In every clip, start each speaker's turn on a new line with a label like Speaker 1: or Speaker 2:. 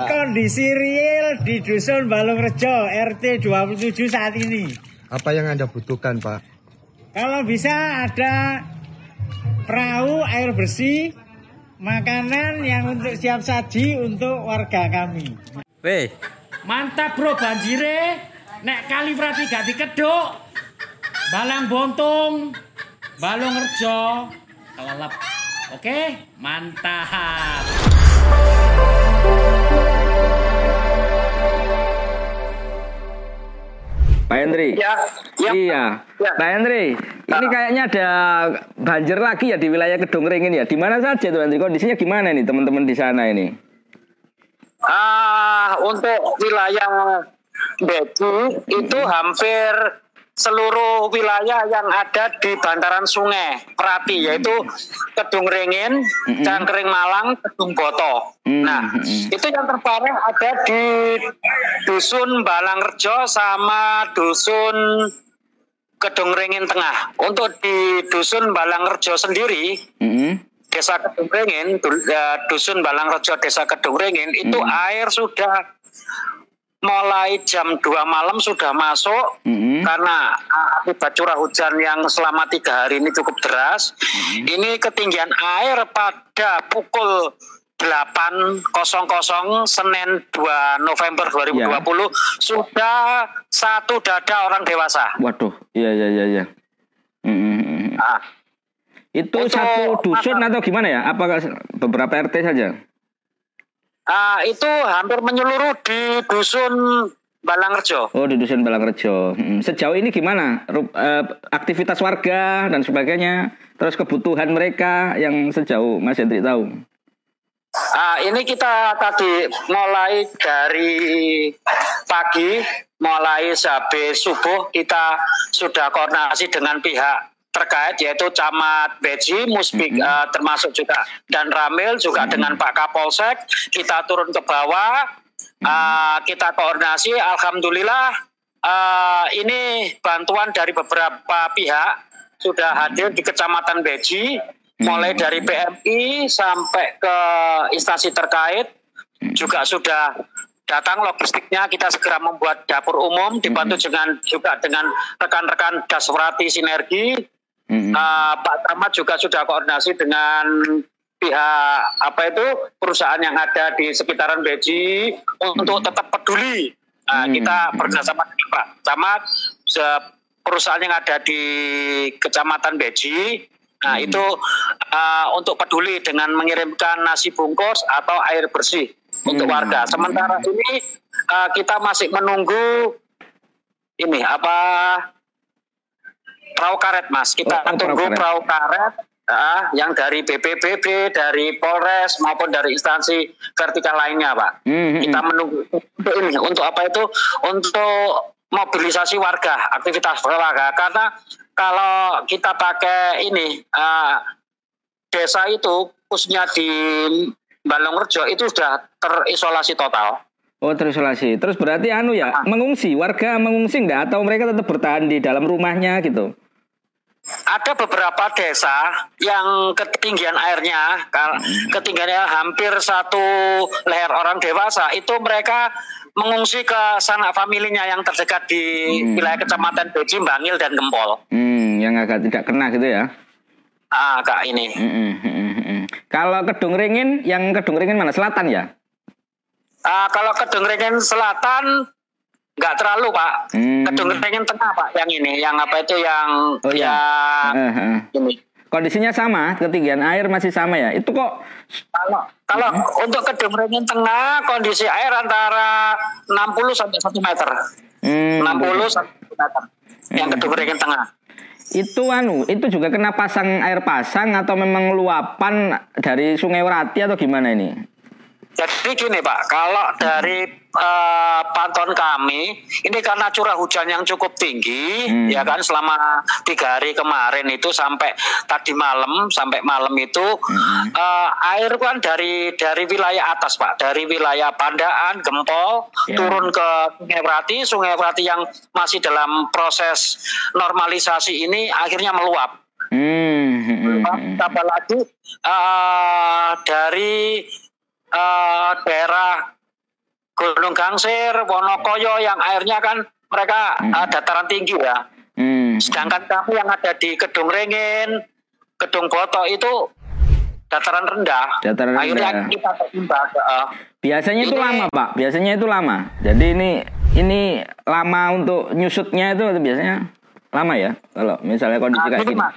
Speaker 1: Kondisi real di Dusun Balung Rejo RT 27 saat ini.
Speaker 2: Apa yang Anda butuhkan, Pak?
Speaker 1: Kalau bisa ada perahu air bersih, makanan yang untuk siap saji untuk warga kami.
Speaker 3: Weh,
Speaker 4: Mantap bro banjire. Nek kali berarti gak dikeduk. Balang Bontong, Balong Rejo, kelelep. Oke, mantap.
Speaker 3: Pak Hendri.
Speaker 5: Ya, ya.
Speaker 3: Iya.
Speaker 5: Ya.
Speaker 3: Pak Hendri, ini kayaknya ada banjir lagi ya di wilayah Kedung Ringin ya. Di mana saja tuh Hendri? Kondisinya gimana nih teman-teman di sana ini?
Speaker 5: Ah, untuk wilayah Beji itu hampir seluruh wilayah yang ada di bantaran sungai Perapi yaitu Kedung Ringin,
Speaker 3: Mm-mm.
Speaker 5: Cangkring Malang, Kedung Boto.
Speaker 3: Mm,
Speaker 5: Nah, itu yang terparah ada di dusun Balangrejo sama dusun Kedung Ringin Tengah. Untuk di dusun Balangrejo sendiri. Desa Kedung Ringin, eh, dusun Balangrejo Desa Kedung Ringin itu
Speaker 3: Hmm.
Speaker 5: air sudah mulai jam 2 malam sudah masuk
Speaker 3: Mm-mm.
Speaker 5: karena ah, akibat curah hujan yang selama tiga hari ini cukup deras.
Speaker 3: Hmm.
Speaker 5: Ini ketinggian air pada pukul 8.00 Senin 2 November 2020
Speaker 3: Ya.
Speaker 5: sudah satu dada orang dewasa.
Speaker 3: Waduh, iya iya iya iya. Mm-mm.
Speaker 5: Ah,
Speaker 3: Itu
Speaker 5: Untuk
Speaker 3: satu dusun atau gimana ya? Apakah beberapa RT saja?
Speaker 5: Ah, itu hampir menyeluruh di dusun Balangrejo.
Speaker 3: Oh di dusun Balangrejo. Mm. Sejauh ini gimana Ru- eh, aktivitas warga dan sebagainya, terus kebutuhan mereka yang sejauh Mas Hendri tahu?
Speaker 5: Ah, ini kita tadi mulai dari pagi, mulai habis subuh kita sudah koordinasi dengan pihak terkait yaitu Camat Beji, Musbik eh, termasuk juga dan Ramil juga dengan Pak Kapolsek. Kita turun ke bawah, Ah, kita koordinasi. Alhamdulillah eh, ini bantuan dari beberapa pihak sudah hadir di Kecamatan Beji, mulai dari PMI sampai ke instansi terkait juga sudah datang logistiknya. Kita segera membuat dapur umum dibantu dengan juga dengan rekan-rekan Daswrati Sinergi
Speaker 3: Mm-mm.
Speaker 5: Uh, Pak Camat juga sudah koordinasi dengan pihak apa itu perusahaan yang ada di sekitaran Beji untuk tetap peduli. Nah,
Speaker 3: Hmm.
Speaker 5: Kita bekerjasama dengan Pak Camat, se- perusahaan yang ada di Kecamatan Beji. Nah itu uh, untuk peduli dengan mengirimkan nasi bungkus atau air bersih untuk
Speaker 3: Hmm.
Speaker 5: warga. Sementara ini uh, kita masih menunggu ini apa perahu karet mas kita
Speaker 3: Oh,
Speaker 5: tunggu
Speaker 3: perahu karet.
Speaker 5: perahu karet ah, yang dari BPBD dari Polres maupun dari instansi vertikal lainnya pak
Speaker 3: Mhm.
Speaker 5: kita menunggu untuk ini untuk apa itu untuk mobilisasi warga aktivitas warga karena kalau kita pakai ini ah, desa itu khususnya di Balongrejo itu sudah terisolasi total
Speaker 3: Oh terisolasi. Terus berarti anu ya
Speaker 5: Ah.
Speaker 3: mengungsi warga mengungsi enggak atau mereka tetap bertahan di dalam rumahnya gitu?
Speaker 5: Ada beberapa desa yang ketinggian airnya kal- ketinggiannya hampir satu leher orang dewasa itu mereka mengungsi ke sanak familinya yang terdekat di
Speaker 3: Hmm.
Speaker 5: wilayah kecamatan Beji, Bangil dan Gempol.
Speaker 3: Hmm, yang agak tidak kena gitu ya?
Speaker 5: Ah, kak ini.
Speaker 3: Mm-mm, mm-mm, mm. Kalau Kedung Ringin, yang Kedung Ringin mana selatan ya?
Speaker 5: Ah, kalau Kedung Ringin Selatan nggak terlalu pak.
Speaker 3: Hmm.
Speaker 5: Ringin Tengah pak yang ini, yang apa itu yang
Speaker 3: Oh, iya.
Speaker 5: yang
Speaker 3: Eh, eh.
Speaker 5: ini.
Speaker 3: Kondisinya sama, ketinggian air masih sama ya? Itu kok
Speaker 5: Kalau kalau
Speaker 3: Hmm.
Speaker 5: untuk Kedung Ringin Tengah kondisi air antara 60 sampai 1 meter.
Speaker 3: hmm,
Speaker 5: 60 sampai 1 meter. Yang
Speaker 3: Hmm.
Speaker 5: Ringin Tengah.
Speaker 3: itu anu, itu juga kena pasang air pasang atau memang luapan dari Sungai Werati atau gimana ini?
Speaker 5: Jadi gini Pak, kalau dari eh, pantauan kami, ini karena curah hujan yang cukup tinggi,
Speaker 3: Hmm.
Speaker 5: ya kan selama tiga hari kemarin itu sampai tadi malam sampai malam itu
Speaker 3: Hmm.
Speaker 5: eh, air kan dari dari wilayah atas Pak, dari wilayah Pandaan, Gempol,
Speaker 3: Ya.
Speaker 5: turun ke Sungai Prati, Sungai Prati yang masih dalam proses normalisasi ini akhirnya meluap.
Speaker 3: Hmm, hmm.
Speaker 5: Tambah lagi eh, dari eh, daerah Gunung Gangsir, Wonokoyo yang airnya kan mereka uh, dataran tinggi ya.
Speaker 3: Hmm.
Speaker 5: Sedangkan kami yang ada di Kedung Ringin, Kedung Boto itu dataran rendah.
Speaker 3: Dataran
Speaker 5: Akhirnya
Speaker 3: rendah.
Speaker 5: kita terimbas. uh,
Speaker 3: Biasanya itu lama, Pak. Biasanya itu lama. Jadi ini ini lama untuk nyusutnya itu biasanya lama ya. Kalau misalnya kondisi
Speaker 5: Nah,
Speaker 3: kayak
Speaker 5: gini,
Speaker 3: gini.
Speaker 5: Mas.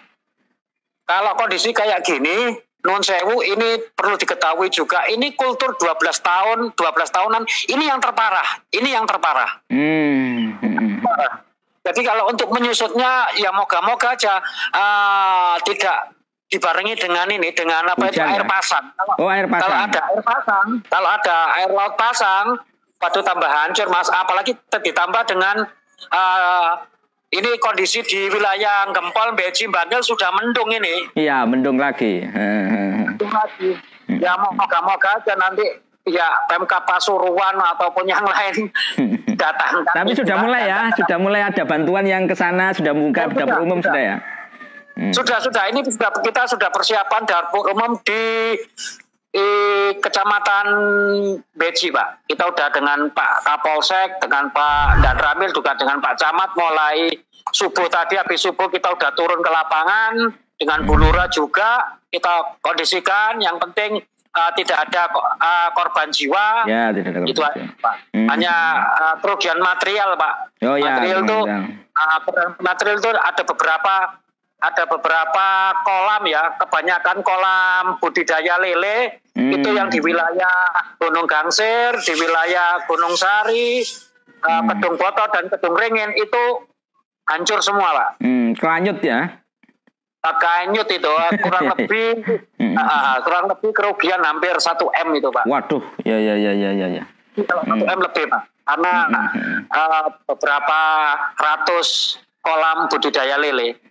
Speaker 5: Kalau kondisi kayak gini, Nun Sewu ini perlu diketahui juga. Ini kultur 12 tahun, 12 tahunan. Ini yang terparah. Ini yang terparah.
Speaker 3: Hmm. hmm.
Speaker 5: Jadi kalau untuk menyusutnya, ya moga-moga aja ah, tidak dibarengi dengan ini, dengan apa itu
Speaker 3: Hujan,
Speaker 5: air
Speaker 3: ya?
Speaker 5: pasang. Kalau,
Speaker 3: Oh, air pasang.
Speaker 5: Kalau ada air pasang, kalau ada air laut pasang, waduh tambah hancur mas. Apalagi ditambah dengan ah, ini kondisi di wilayah Gempol, Beji, Bangil sudah mendung ini.
Speaker 3: Iya, mendung lagi.
Speaker 5: Mendung lagi. Ya moga-moga aja nanti ya Pemkap Pasuruan ataupun yang lain datang.
Speaker 3: Tapi sudah mulai ya, sudah mulai ada bantuan yang ke sana, sudah buka
Speaker 5: Oh,
Speaker 3: dapur
Speaker 5: sudah,
Speaker 3: umum
Speaker 5: sudah.
Speaker 3: sudah ya. Hmm.
Speaker 5: Sudah sudah ini sudah kita sudah persiapan dapur umum di, di kecamatan Beji Pak. Kita udah dengan Pak Kapolsek, dengan Pak Dan Ramil juga dengan Pak Camat mulai subuh tadi habis subuh kita udah turun ke lapangan dengan Bu Lura juga kita kondisikan. Yang penting uh, tidak ada uh, korban jiwa.
Speaker 3: Ya, tidak ada
Speaker 5: Itu
Speaker 3: korban.
Speaker 5: Pak.
Speaker 3: Hmm.
Speaker 5: Hanya uh, kerugian material Pak.
Speaker 3: Oh, ya,
Speaker 5: material itu
Speaker 3: kerugian.
Speaker 5: uh, material itu ada beberapa ada beberapa kolam ya, kebanyakan kolam budidaya lele
Speaker 3: Hmm.
Speaker 5: itu yang di wilayah Gunung Gangsir, di wilayah Gunung Sari, uh,
Speaker 3: Hmm.
Speaker 5: Kedung Boto dan Kedung Ringin itu hancur semua Pak.
Speaker 3: Hmm, kelanyut ya.
Speaker 5: Kanyut itu uh, kurang lebih
Speaker 3: Hmm.
Speaker 5: uh, kurang lebih kerugian hampir 1 m itu Pak.
Speaker 3: Waduh, ya ya ya ya ya ya.
Speaker 5: Kalau satu M lebih Pak. Karena
Speaker 3: Hmm.
Speaker 5: uh, beberapa ratus kolam budidaya lele.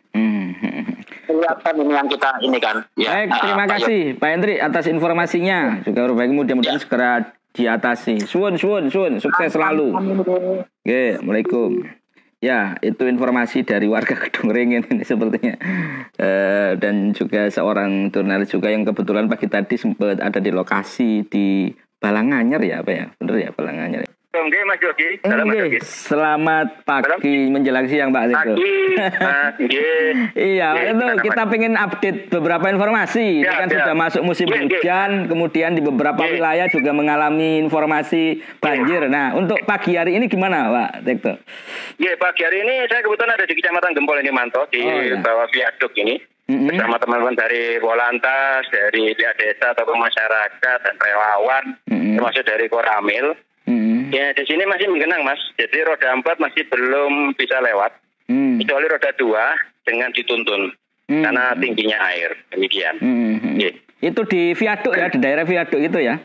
Speaker 5: Kelihatan ini yang kita ini kan.
Speaker 3: Baik,
Speaker 5: uh,
Speaker 3: terima
Speaker 5: Pak
Speaker 3: kasih Pak Hendri atas informasinya. Juga baik mudah-mudahan
Speaker 5: Ya.
Speaker 3: segera diatasi. Suun, suun, suun, sukses selalu. Oke, Assalamualaikum. Ya, itu informasi dari warga Kedung Ringin ini sepertinya. Eh, dan juga seorang jurnalis juga yang kebetulan pagi tadi sempat ada di lokasi di Balanganyar ya, apa ya? Bener ya Balanganyar. Ya?
Speaker 6: Oke Mas Yogi, salam Mas
Speaker 3: Oke,
Speaker 6: Yogi.
Speaker 3: selamat pagi menjelang siang Pak Tito.
Speaker 6: Pagi, Mas.
Speaker 3: Iya, itu kita pengen update beberapa informasi. Ini
Speaker 6: Ya,
Speaker 3: kan
Speaker 6: ya.
Speaker 3: sudah masuk musim
Speaker 6: nggih.
Speaker 3: hujan, kemudian di beberapa
Speaker 6: Nggih.
Speaker 3: wilayah juga mengalami informasi banjir. Nah, untuk pagi hari ini gimana, Pak Tekto?
Speaker 6: Iya, pagi hari ini saya kebetulan ada di Kecamatan Gempol ini Manto di
Speaker 3: Oh, ya.
Speaker 6: bawah viaduk ini.
Speaker 3: Mm-mm.
Speaker 6: Bersama teman-teman dari Polantas, dari pihak desa ataupun masyarakat dan relawan,
Speaker 3: Mm-mm.
Speaker 6: termasuk dari Koramil.
Speaker 3: Hmm.
Speaker 6: Ya, di sini masih menggenang, Mas. Jadi roda empat masih belum bisa lewat.
Speaker 3: Hmm.
Speaker 6: Kecuali roda dua dengan dituntun.
Speaker 3: Hmm.
Speaker 6: Karena tingginya air. Demikian.
Speaker 3: Hmm.
Speaker 6: Nggih.
Speaker 3: Itu di viaduk ya, di daerah viaduk itu ya?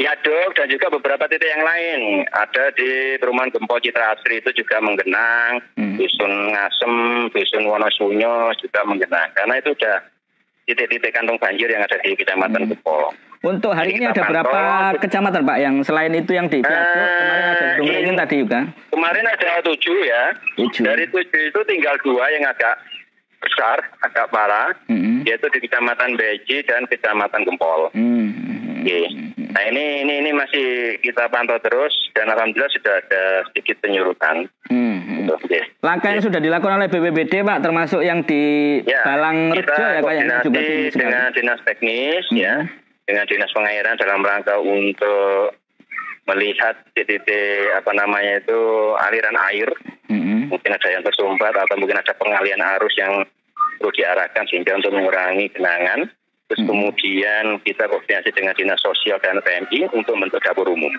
Speaker 6: Viaduk dan juga beberapa titik yang lain. Ada di perumahan Gempol Citra Asri itu juga menggenang.
Speaker 3: Hmm.
Speaker 6: Dusun Ngasem, Dusun Wonosunyo juga menggenang. Karena itu sudah titik-titik kantong banjir yang ada di Kecamatan
Speaker 3: Hmm.
Speaker 6: Gempol.
Speaker 3: Untuk hari ini ada berapa
Speaker 6: pantau.
Speaker 3: kecamatan Pak yang selain itu yang di viaduk
Speaker 6: Eh,
Speaker 3: kemarin ada Ringin tadi juga?
Speaker 6: Kemarin ada tujuh ya.
Speaker 3: Tujuh.
Speaker 6: Dari tujuh itu tinggal dua yang agak besar, agak parah.
Speaker 3: Hmm.
Speaker 6: Yaitu di Kecamatan Beji dan Kecamatan Gempol.
Speaker 3: Hmm.
Speaker 6: Oke. Nah ini ini ini masih kita pantau terus dan alhamdulillah sudah ada sedikit penyurutan.
Speaker 3: Hmm.
Speaker 6: Oke.
Speaker 3: Langkah yang sudah dilakukan oleh BPBD Pak, termasuk yang di
Speaker 6: Ya,
Speaker 3: Balang Rejo ya juga
Speaker 6: koordinasi
Speaker 3: tinggi sekali.
Speaker 6: dengan dinas teknis ya,
Speaker 3: Hmm.
Speaker 6: Dengan dinas pengairan dalam rangka untuk melihat titik-titik apa namanya itu aliran air,
Speaker 3: Hmm.
Speaker 6: mungkin ada yang tersumbat atau mungkin ada pengalian arus yang perlu diarahkan sehingga untuk mengurangi genangan. Terus
Speaker 3: Hmm.
Speaker 6: kemudian kita koordinasi dengan dinas sosial dan PMI untuk membentuk dapur umum.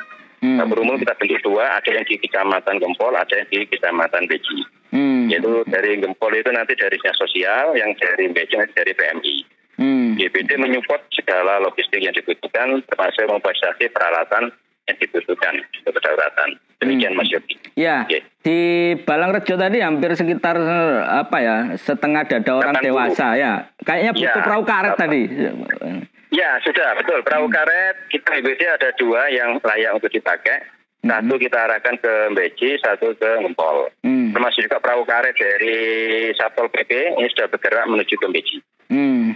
Speaker 3: Hmm.
Speaker 6: Dapur umum kita bentuk dua, ada yang di Kecamatan Gempol, ada yang di Kecamatan Beji.
Speaker 3: Hmm.
Speaker 6: Yaitu dari Gempol itu nanti dari dinas sosial, yang dari Beji nanti dari PMI.
Speaker 3: Hmm.
Speaker 6: GBD menyupport segala logistik yang dibutuhkan, termasuk memfasilitasi peralatan yang dibutuhkan untuk kedaruratan. Demikian Mas Yogi.
Speaker 3: Ya,
Speaker 6: Oke.
Speaker 3: di Balang Rejo tadi hampir sekitar apa ya setengah dada orang
Speaker 6: 80.
Speaker 3: dewasa ya. Kayaknya butuh
Speaker 6: Ya,
Speaker 3: perahu karet
Speaker 6: apa?
Speaker 3: tadi.
Speaker 6: Ya, sudah betul. Perahu karet kita GBD ada dua yang layak untuk dipakai. Satu kita arahkan ke Beji, satu ke Gempol.
Speaker 3: Hmm.
Speaker 6: Termasuk juga perahu karet dari Satpol PP ini sudah bergerak menuju ke Beji.
Speaker 3: Hmm.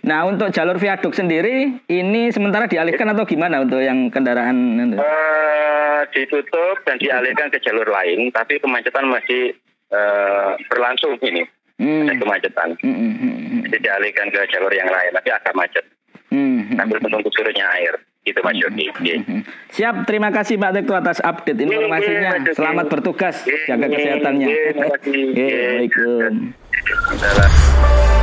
Speaker 3: Nah untuk jalur viaduk sendiri ini sementara dialihkan atau gimana untuk yang kendaraan?
Speaker 6: Eh, ditutup dan dialihkan ke jalur lain, tapi kemacetan masih eh, berlangsung ini.
Speaker 3: Hmm,
Speaker 6: Ada kemacetan.
Speaker 3: hmm, hmm, hmm, hmm,
Speaker 6: Jadi dialihkan ke jalur yang lain, tapi agak macet.
Speaker 3: hmm, hmm.
Speaker 6: Sambil menunggu surutnya air. Gitu Mas Yogi.
Speaker 3: Hmm. Siap, terima kasih Pak Tekto atas update informasinya.
Speaker 6: Iya, iya,
Speaker 3: Selamat bertugas,
Speaker 6: Iya,
Speaker 3: jaga kesehatannya.
Speaker 6: terima kasih.
Speaker 3: Waalaikumsalam.